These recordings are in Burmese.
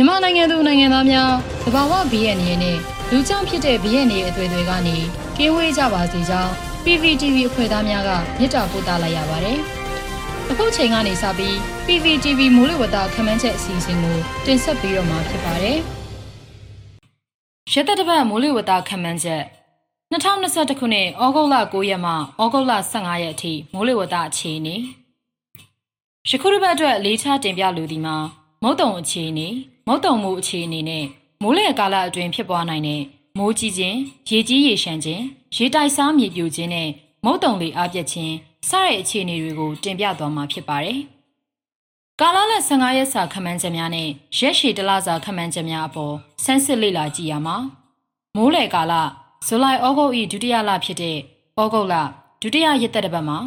မြန်မာနိုင်ငံသူနိုင်ငံသားများတဘာဝဘီရဲ့နေနဲ့လူကြောင့်ဖြစ်တဲ့ဘီရဲ့နေအသွေးတွေကနေကင်းဝေးကြပါစေကြောင်း PVTV အဖွဲ့သားများကမြစ်တာပို့သလိုက်ရပါတယ်။အခုချိန်ကနေစပြီး PVTV မူလဝတ္တခမ်းမ်းချက်အစီအစဉ်ကိုတင်ဆက်ပြီးတော့မှာဖြစ်ပါတယ်။ရသက်တပတ်မူလဝတ္တခမ်းမ်းချက်2021ခုနှစ်ဩဂုတ်လ9ရက်မှဩဂုတ်လ15ရက်အထိမိုးလေဝသအခြေအနေယခုတစ်ပတ်အတွက်လေးချတင်ပြလိုသည်မှာမုတ်တုံအခြေအနေ မုတ်တုံမှုအခြေအနေနဲ့မိုးလေကာလအတွင်းဖြစ်ပွားနိုင်တဲ့မိုးကြီးခြင်းရေကြီးရေရှမ်းခြင်းရေတိုက်စားမြေပြိုခြင်းနဲ့မုတ်တုံလေအားပြက်ခြင်းစတဲ့အခြေအနေတွေကိုတင်ပြသွားမှာဖြစ်ပါတယ်။ကာလလ15ရက်စာခမန်းချက်များနဲ့ရက်ရှည်တလစာခမန်းချက်များအပေါ်ဆန်းစစ်လေ့လာကြည့်ရမှာမိုးလေကာလဇူလိုင်ဩဂုတ်၏ဒုတိယလဖြစ်တဲ့ဩဂုတ်လဒုတိယရက်သက်တစ်ပတ်မှာ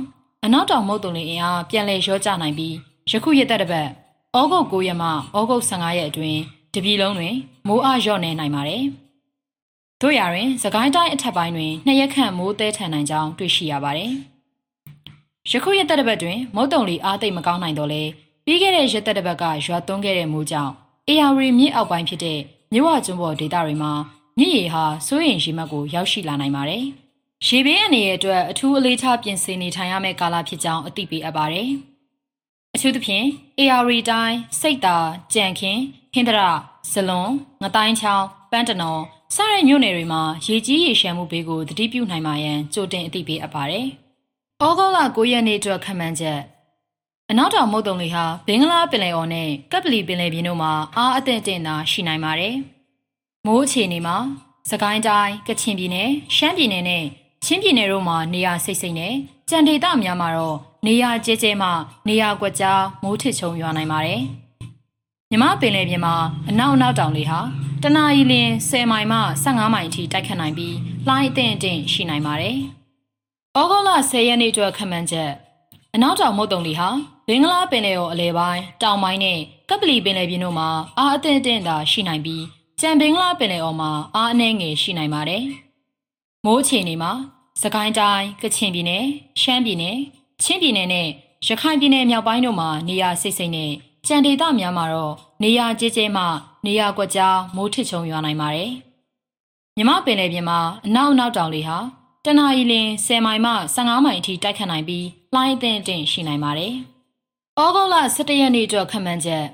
အနောက်တောင်မုတ်တုံလင်းအင်အားပြန်လည်ရောကျနိုင်ပြီးယခုရက်သက်တစ်ပတ် ဩဂုတ်9ရက်မှဩဂုတ်15ရက်အတွင်းတပြည်လုံးတွင်မိုးအားလျော့နေနိုင်ပါတယ်။တို့ရတွင်သခိုင်းတိုင်းအထက်ပိုင်းတွင်နှစ်ရက်ခန့်မိုးသေးထန်နိုင်ကြောင်းတွေ့ရှိရပါတယ်။ယခုရက်သက်တစ်ပတ်တွင်မုတ်တုံလီအားသိမ့်မကောင်းနိုင်တော့လဲပြီးခဲ့တဲ့ရက်သက်တစ်ပတ်ကရွာသွန်းခဲ့တဲ့မိုးကြောင့်အေယာရီမြစ်အောက်ပိုင်းဖြစ်တဲ့မြဝကျွန်းပေါ်ဒေသတွေမှာမြစ်ရေဟာစိုးရိမ်ရှိမှတ်ကိုရောက်ရှိလာနိုင်ပါတယ်။ရေဘေးအနေရဲ့အတွက်အထူးအလေးထားပြင်ဆင်နေထိုင်ရမယ့်ကာလဖြစ်ကြောင်းအသိပေးအပ်ပါတယ်။အ ထူးသဖြင့် AR တိုင်းစိတ်တာကြံခင်းဟင်္ဒရာဇလွန်ငတိုင်းချောင်းပန်းတနော်စတဲ့မြို့နယ်တွေမှာရေကြီးရေရှမ်းမှုဘေးကိုတတိပြုနိုင်မှရန်ကြိုတင်အသိပေးအပ်ပါတယ်။ဩဂုတ်လ9ရက်နေ့အတွက်ခန့်မှန်းချက်အနောက်တောင်မုတ်တုံလေးဟာဘင်္ဂလားပင်လယ်အော်နဲ့ကပ်ပလီပင်လယ်ပြင်တို့မှာအားအသင့်တင်သာရှိနိုင်ပါတယ်။မိုးအခြေအနေမှာစကိုင်းတိုင်းကချင်ပြည်နယ်ရှမ်းပြည်နယ်နဲ့ ချင်းပြည်နယ်တို့မှာနေရာစိတ်စိတ်နဲ့ကြံဒေသများမှာတော့နေရာကျဲကျဲမှနေရာကွက်ကြားမိုးထစ်ချုံရွာနိုင်ပါတယ်။မြမပင်လယ်ပြင်မှာအနောက်အနောက်တောင်လေဟာတနအီလ10မိုင်မှ15မိုင်အထိတိုက်ခတ်နိုင်ပြီးလှိုင်းအထင်အထင်ရှိနိုင်ပါတယ်။ဩဂုတ်လ10ရက်နေ့အတွက်ခန့်မှန်းချက်အနောက်တောင်မုတ်တုံလီဟာဘင်္ဂလားပင်လယ်ော်အလဲပိုင်းတောင်ပိုင်းနဲ့ကပလီပင်လယ်ပြင်တို့မှာအားအထင်အထင်သာရှိနိုင်ပြီးကြံဘင်္ဂလားပင်လယ်အော်မှာအားအနှဲငယ်ရှိနိုင်ပါတယ်။ မိုးအခြေအနေမှာစကိုင်းတိုင်းကချင်ပြည်နယ်ရှမ်းပြည်နယ်ချင်းပြည်နယ်နဲ့ရခိုင်ပြည်နယ်မြောက်ပိုင်းတို့မှာနေရာစိတ်စိတ်နဲ့ကြံဒေသများမှာတော့နေရာကျဲကျဲမှနေရာကွက်ကြားမိုးထစ်ချုံရွာနိုင်ပါတယ်။မြမပင်လယ်ပြင်မှာအနောက်အနောက်တောင်လေဟာတနအီလ10မိုင်မှ15မိုင်အထိတိုက်ခတ်နိုင်ပြီးလှိုင်းအသင့်အင့်ရှိနိုင်ပါတယ်။ဩဂုတ်လ17ရက်နေ့အတွက်ခန့်မှန်းချက်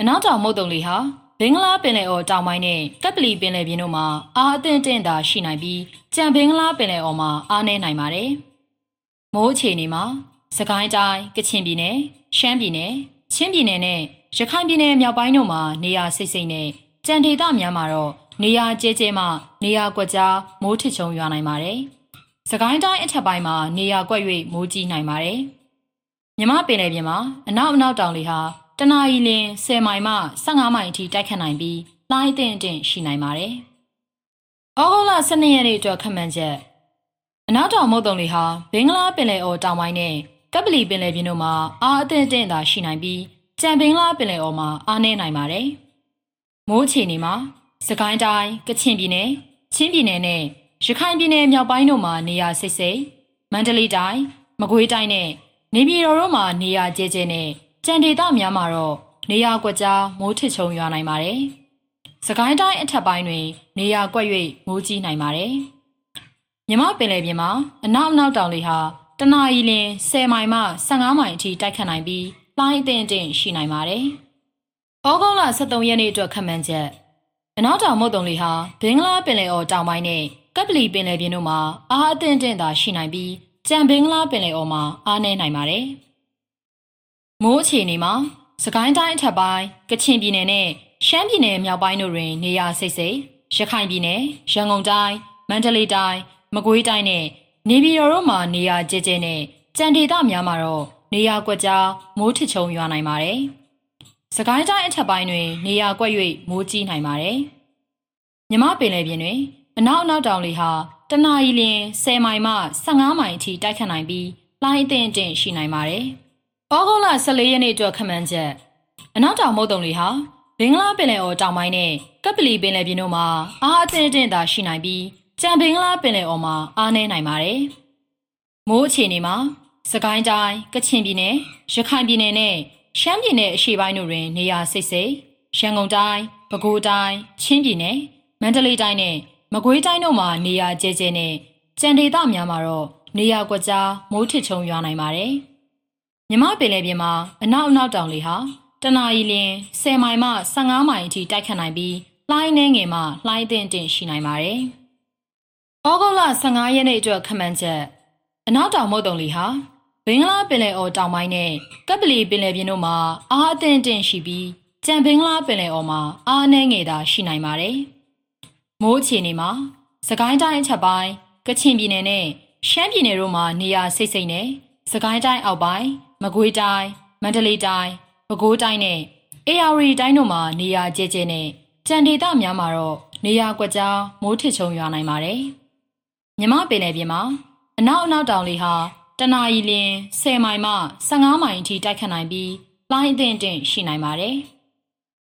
အနောက်တောင်မုတ်တုံလေဟာ ဘင်္ဂလားပင်လယ်အော်တောင်ပိုင်းနဲ့ကပ်ပလီပင်လယ်ပြင်တို့မှာအားအသင့်တင့်သာရှိနိုင်ပြီးကြံဘင်္ဂလားပင်လယ်အော်မှာအားနည်းနိုင်ပါတယ်။မိုးအခြေအနေမှာစကိုင်းတိုင်းကချင်ပြည်နယ်ရှမ်းပြည်နယ်ချင်းပြည်နယ်နဲ့ရခိုင်ပြည်နယ်မြောက်ပိုင်းတို့မှာနေရာစိတ်စိတ်နဲ့ကြံဒေသများမှာတော့နေရာကျဲကျဲမှနေရာကွက်ကြားမိုးထစ်ချုံရွာနိုင်ပါတယ်။စကိုင်းတိုင်းအထက်ပိုင်းမှာနေရာကွက်၍မိုးကြီးနိုင်ပါတယ်။မြမပင်လယ်ပြင်မှာအနောက်အနောက်တောင်လေဟာ တနာရီလင်10မိုင်မှ15မိုင်အထိတိုက်ခတ်နိုင်ပြီးလှိုင်းအထင်အထင်ရှိနိုင်ပါတယ်။ဩဂုတ်လ12ရက်နေ့အတွက်ခန့်မှန်းချက်အနောက်တောင်မုတ်တုံလေဟာဘင်္ဂလားပင်လယ်အော်တောင်ပိုင်းနဲ့ကပ်ပလီပင်လယ်ပြင်တို့မှာအားအထင်အထင်သာရှိနိုင်ပြီးကြံဘင်္ဂလားပင်လယ်အော်မှာအားနည်းနိုင်ပါတယ်။မိုးအခြေအနေမှာစကိုင်းတိုင်းကချင်ပြည်နယ်ချင်းပြည်နယ်နဲ့ရခိုင်ပြည်နယ်မြောက်ပိုင်းတို့မှာနေရာစိတ်စိတ်မန္တလေးတိုင်းမကွေးတိုင်းနဲ့နေပြည်တော်တို့မှာနေရာကျဲကျဲနဲ့ ကြံဒေသများမှာတော့နေရာကွက်ကြားမိုးထစ်ချုံရွာနိုင်ပါတယ်။စကိုင်းတိုင်းအထက်ပိုင်းတွင် နေရာကွက်၍မိုးကြီးနိုင်ပါတယ်။မြမပင်လယ်ပြင်မှာအနောက်အနောက်တောင်လေဟာတနအီလ10မိုင်မှ15မိုင်အထိတိုက်ခတ်နိုင်ပြီးလှိုင်းအထင်အထင်ရှိနိုင်ပါတယ်။ဩဂုတ်လ23ရက်နေ့အတွက်ခန့်မှန်းချက်အနောက်တောင်မုတ်တုံလေဟာဘင်္ဂလားပင်လယ်အော်တောင်ပိုင်းနဲ့ကပ်ပလီပင်လယ်ပြင်တို့မှာအားအထင်အထင်သာရှိနိုင်ပြီးကြံဘင်္ဂလားပင်လယ်အော်မှာအားနည်းနိုင်ပါတယ်။ မိုးအခြေအနေမှာစကိုင်းတိုင်းအထက်ပိုင်းကချင်ပြည်နယ်နဲ့ရှမ်းပြည်နယ်မြောက်ပိုင်းတို့တွင် နေရာစိတ်စိတ်ရခိုင်ပြည်နယ်ရန်ကုန်တိုင်းမန္တလေးတိုင်းမကွေးတိုင်းနဲ့နေပြည်တော်တို့မှာနေရာကျဲကျဲနဲ့ကြံဒေသများမှာတော့နေရာကွက်ကြားမိုးထစ်ချုံရွာနိုင်ပါတယ်။စကိုင်းတိုင်းအထက်ပိုင်းတွင် နေရာကွက်၍မိုးကြီးနိုင်ပါတယ်။မြမပင်လယ်ပြင်တွင်အနောက်အနောက်တောင်လေဟာတနအီလ10မိုင်မှ15မိုင်အထိတိုက်ခတ်နိုင်ပြီးလှိုင်းအထင်အထင်ရှိနိုင်ပါတယ်။ ဩဂုတ်လ14ရက်နေ့အတွက်ခမှန်းချက်အနောက်တောင်မုတ်တုံတွေဟာဘင်္ဂလားပင်လယ်အော်တောင်ပိုင်းနဲ့ကပ်ပလီပင်လယ်ပြင်တို့မှာအားအထင်အထင်သာရှိနိုင်ပြီးကြံဘင်္ဂလားပင်လယ်အော်မှာအားနည်းနိုင်ပါတယ်။မိုးအခြေအနေမှာစကိုင်းတိုင်းကချင်ပြည်နယ်ရခိုင်ပြည်နယ်နဲ့ရှမ်းပြည်နယ်အရှေ့ပိုင်းတို့တွင် နေရာစိတ်စိတ်ရန်ကုန်တိုင်း၊ပဲခူးတိုင်း၊ချင်းပြည်နယ်၊မန္တလေးတိုင်းနဲ့မကွေးတိုင်းတို့မှာနေရာကျဲကျဲနဲ့ကြံဒေသများမှာတော့နေရာကွက်ကြားမိုးထစ်ချုံရွာနိုင်ပါတယ်။ မြမပင်လယ်ပြင်မှာအနောက်အနောက်တောင်လေဟာတနအီလရင်10မိုင်မှ15မိုင်အထိတိုက်ခတ်နိုင်ပြီးလှိုင်းနှဲငယ်မှလှိုင်းသင့်တင့်ရှိနိုင်ပါတယ်။ဩဂုတ်လ15ရက်နေ့အတွက်ခန့်မှန်းချက်အနောက်တောင်မုတ်တုံလေဟာဘင်္ဂလားပင်လယ်အော်တောင်ပိုင်းနဲ့ကပ်ပလီပင်လယ်ပြင်တို့မှာအားအသင့်တင့်ရှိပြီးကြံဘင်္ဂလားပင်လယ်အော်မှာအားနှဲငယ်သာရှိနိုင်ပါတယ်။မိုးအခြေအနေမှာစကိုင်းတိုင်းအချက်ပိုင်းကချင်ပြည်နယ်နဲ့ရှမ်းပြည်နယ်တို့မှာနေရာစိတ်စိတ်နဲ့စကိုင်းတိုင်းအောက်ပိုင်း မကွေးတိုင်းမန္တလေးတိုင်းပဲခူးတိုင်းနဲ့အေရဝတီတိုင်းတို့မှာနေရာကျဲကျဲနဲ့ကြံဒေသများမှာတော့နေရာကွက်ကြားမိုးထစ်ချုံရွာနိုင်ပါတယ်။မြမပင်လယ်ပြင်မှာအနောက်အနောက်တောင်လေဟာတနအီလရင်10မိုင်မှ15မိုင်အထိတိုက်ခတ်နိုင်ပြီးလှိုင်းအသင့်အင့်ရှိနိုင်ပါတယ်။